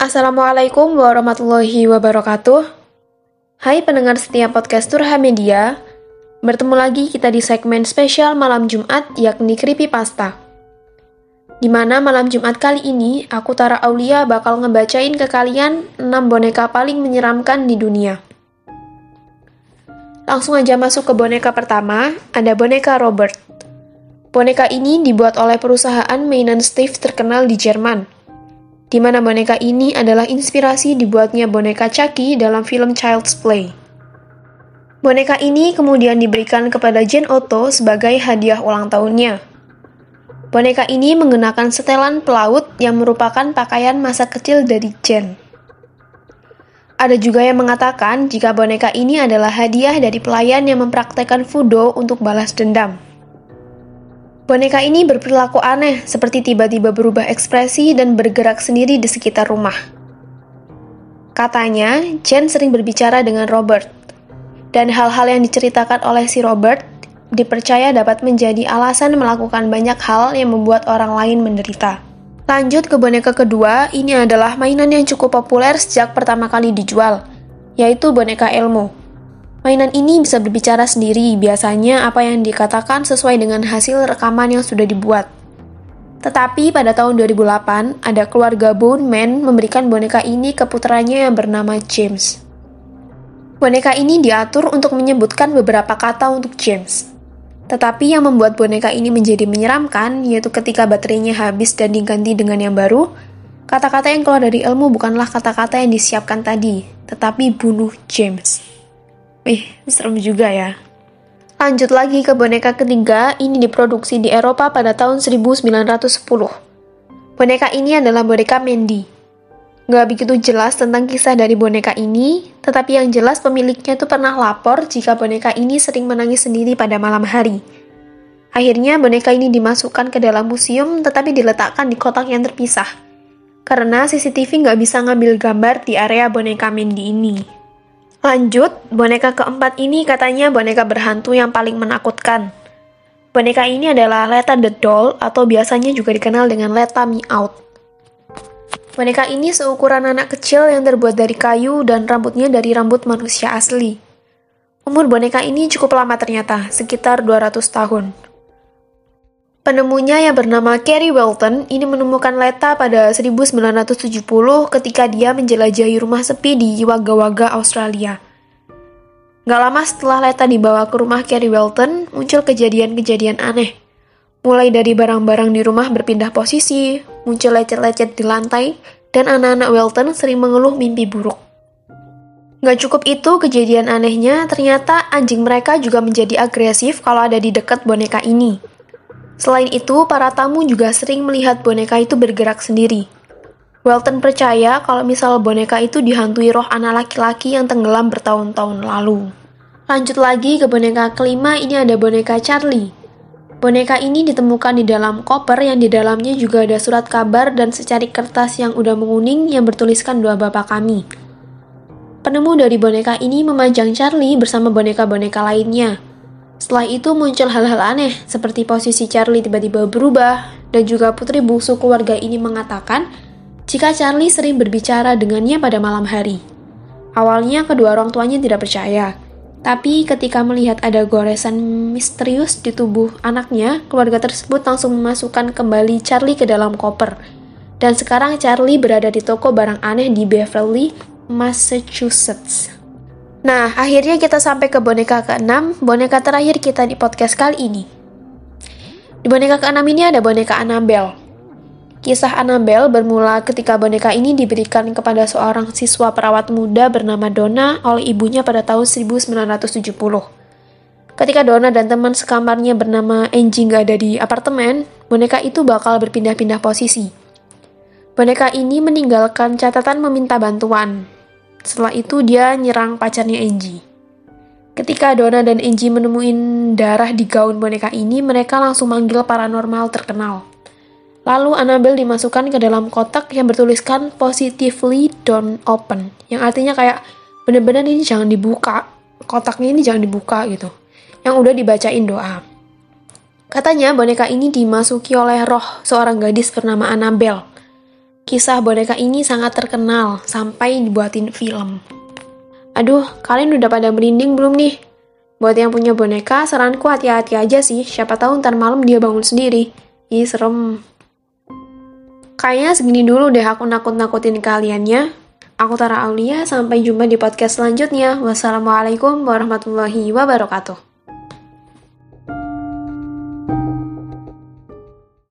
Assalamualaikum warahmatullahi wabarakatuh. Hai pendengar setia podcast Turha Media. Bertemu lagi kita di segmen spesial malam Jumat yakni Creepypasta. Di mana malam Jumat kali ini, aku Tara Aulia bakal ngebacain ke kalian 6 boneka paling menyeramkan di dunia. Langsung aja masuk ke boneka pertama, ada boneka Robert. Boneka ini dibuat oleh perusahaan mainan Steve terkenal di Jerman di mana boneka ini adalah inspirasi dibuatnya boneka Chucky dalam film Child's Play. Boneka ini kemudian diberikan kepada Jane Otto sebagai hadiah ulang tahunnya. Boneka ini mengenakan setelan pelaut yang merupakan pakaian masa kecil dari Jane. Ada juga yang mengatakan jika boneka ini adalah hadiah dari pelayan yang mempraktekkan fudo untuk balas dendam. Boneka ini berperilaku aneh, seperti tiba-tiba berubah ekspresi dan bergerak sendiri di sekitar rumah. Katanya, Jen sering berbicara dengan Robert, dan hal-hal yang diceritakan oleh si Robert dipercaya dapat menjadi alasan melakukan banyak hal yang membuat orang lain menderita. Lanjut ke boneka kedua, ini adalah mainan yang cukup populer sejak pertama kali dijual, yaitu boneka Elmo. Mainan ini bisa berbicara sendiri, biasanya apa yang dikatakan sesuai dengan hasil rekaman yang sudah dibuat. Tetapi pada tahun 2008, ada keluarga Bone Man memberikan boneka ini ke putranya yang bernama James. Boneka ini diatur untuk menyebutkan beberapa kata untuk James. Tetapi yang membuat boneka ini menjadi menyeramkan, yaitu ketika baterainya habis dan diganti dengan yang baru, kata-kata yang keluar dari ilmu bukanlah kata-kata yang disiapkan tadi, tetapi bunuh James. Ih, serem juga ya. Lanjut lagi ke boneka ketiga, ini diproduksi di Eropa pada tahun 1910. Boneka ini adalah boneka Mandy. Gak begitu jelas tentang kisah dari boneka ini, tetapi yang jelas pemiliknya tuh pernah lapor jika boneka ini sering menangis sendiri pada malam hari. Akhirnya boneka ini dimasukkan ke dalam museum tetapi diletakkan di kotak yang terpisah. Karena CCTV nggak bisa ngambil gambar di area boneka Mandy ini. Lanjut, boneka keempat ini katanya boneka berhantu yang paling menakutkan. Boneka ini adalah Leta the Doll atau biasanya juga dikenal dengan Leta Me Out. Boneka ini seukuran anak kecil yang terbuat dari kayu dan rambutnya dari rambut manusia asli. Umur boneka ini cukup lama ternyata, sekitar 200 tahun. Penemunya yang bernama Kerry Welton ini menemukan Leta pada 1970 ketika dia menjelajahi rumah sepi di Wagga-Wagga, Australia. Gak lama setelah Leta dibawa ke rumah Kerry Welton, muncul kejadian-kejadian aneh. Mulai dari barang-barang di rumah berpindah posisi, muncul lecet-lecet di lantai, dan anak-anak Welton sering mengeluh mimpi buruk. Gak cukup itu, kejadian anehnya ternyata anjing mereka juga menjadi agresif kalau ada di dekat boneka ini. Selain itu, para tamu juga sering melihat boneka itu bergerak sendiri. Welton percaya kalau misal boneka itu dihantui roh anak laki-laki yang tenggelam bertahun-tahun lalu. Lanjut lagi ke boneka kelima, ini ada boneka Charlie. Boneka ini ditemukan di dalam koper yang di dalamnya juga ada surat kabar dan secari kertas yang udah menguning yang bertuliskan doa bapak kami. Penemu dari boneka ini memajang Charlie bersama boneka-boneka lainnya, setelah itu muncul hal-hal aneh, seperti posisi Charlie tiba-tiba berubah, dan juga putri bungsu keluarga ini mengatakan jika Charlie sering berbicara dengannya pada malam hari. Awalnya kedua orang tuanya tidak percaya, tapi ketika melihat ada goresan misterius di tubuh anaknya, keluarga tersebut langsung memasukkan kembali Charlie ke dalam koper. Dan sekarang Charlie berada di toko barang aneh di Beverly, Massachusetts. Nah, akhirnya kita sampai ke boneka ke-6, boneka terakhir kita di podcast kali ini. Di boneka ke-6 ini ada boneka Annabelle. Kisah Annabelle bermula ketika boneka ini diberikan kepada seorang siswa perawat muda bernama Donna oleh ibunya pada tahun 1970. Ketika Donna dan teman sekamarnya bernama Angie nggak ada di apartemen, boneka itu bakal berpindah-pindah posisi. Boneka ini meninggalkan catatan meminta bantuan, setelah itu dia nyerang pacarnya Angie. Ketika Donna dan Angie menemuin darah di gaun boneka ini, mereka langsung manggil paranormal terkenal. Lalu Annabelle dimasukkan ke dalam kotak yang bertuliskan positively don't open, yang artinya kayak bener-bener ini jangan dibuka, kotaknya ini jangan dibuka gitu. Yang udah dibacain doa. Katanya boneka ini dimasuki oleh roh seorang gadis bernama Annabelle. Kisah boneka ini sangat terkenal sampai dibuatin film. Aduh, kalian udah pada merinding belum nih? Buat yang punya boneka, saranku hati-hati aja sih. Siapa tahu ntar malam dia bangun sendiri. Ih, serem. Kayaknya segini dulu deh aku nakut-nakutin kaliannya. Aku Tara Aulia, sampai jumpa di podcast selanjutnya. Wassalamualaikum warahmatullahi wabarakatuh.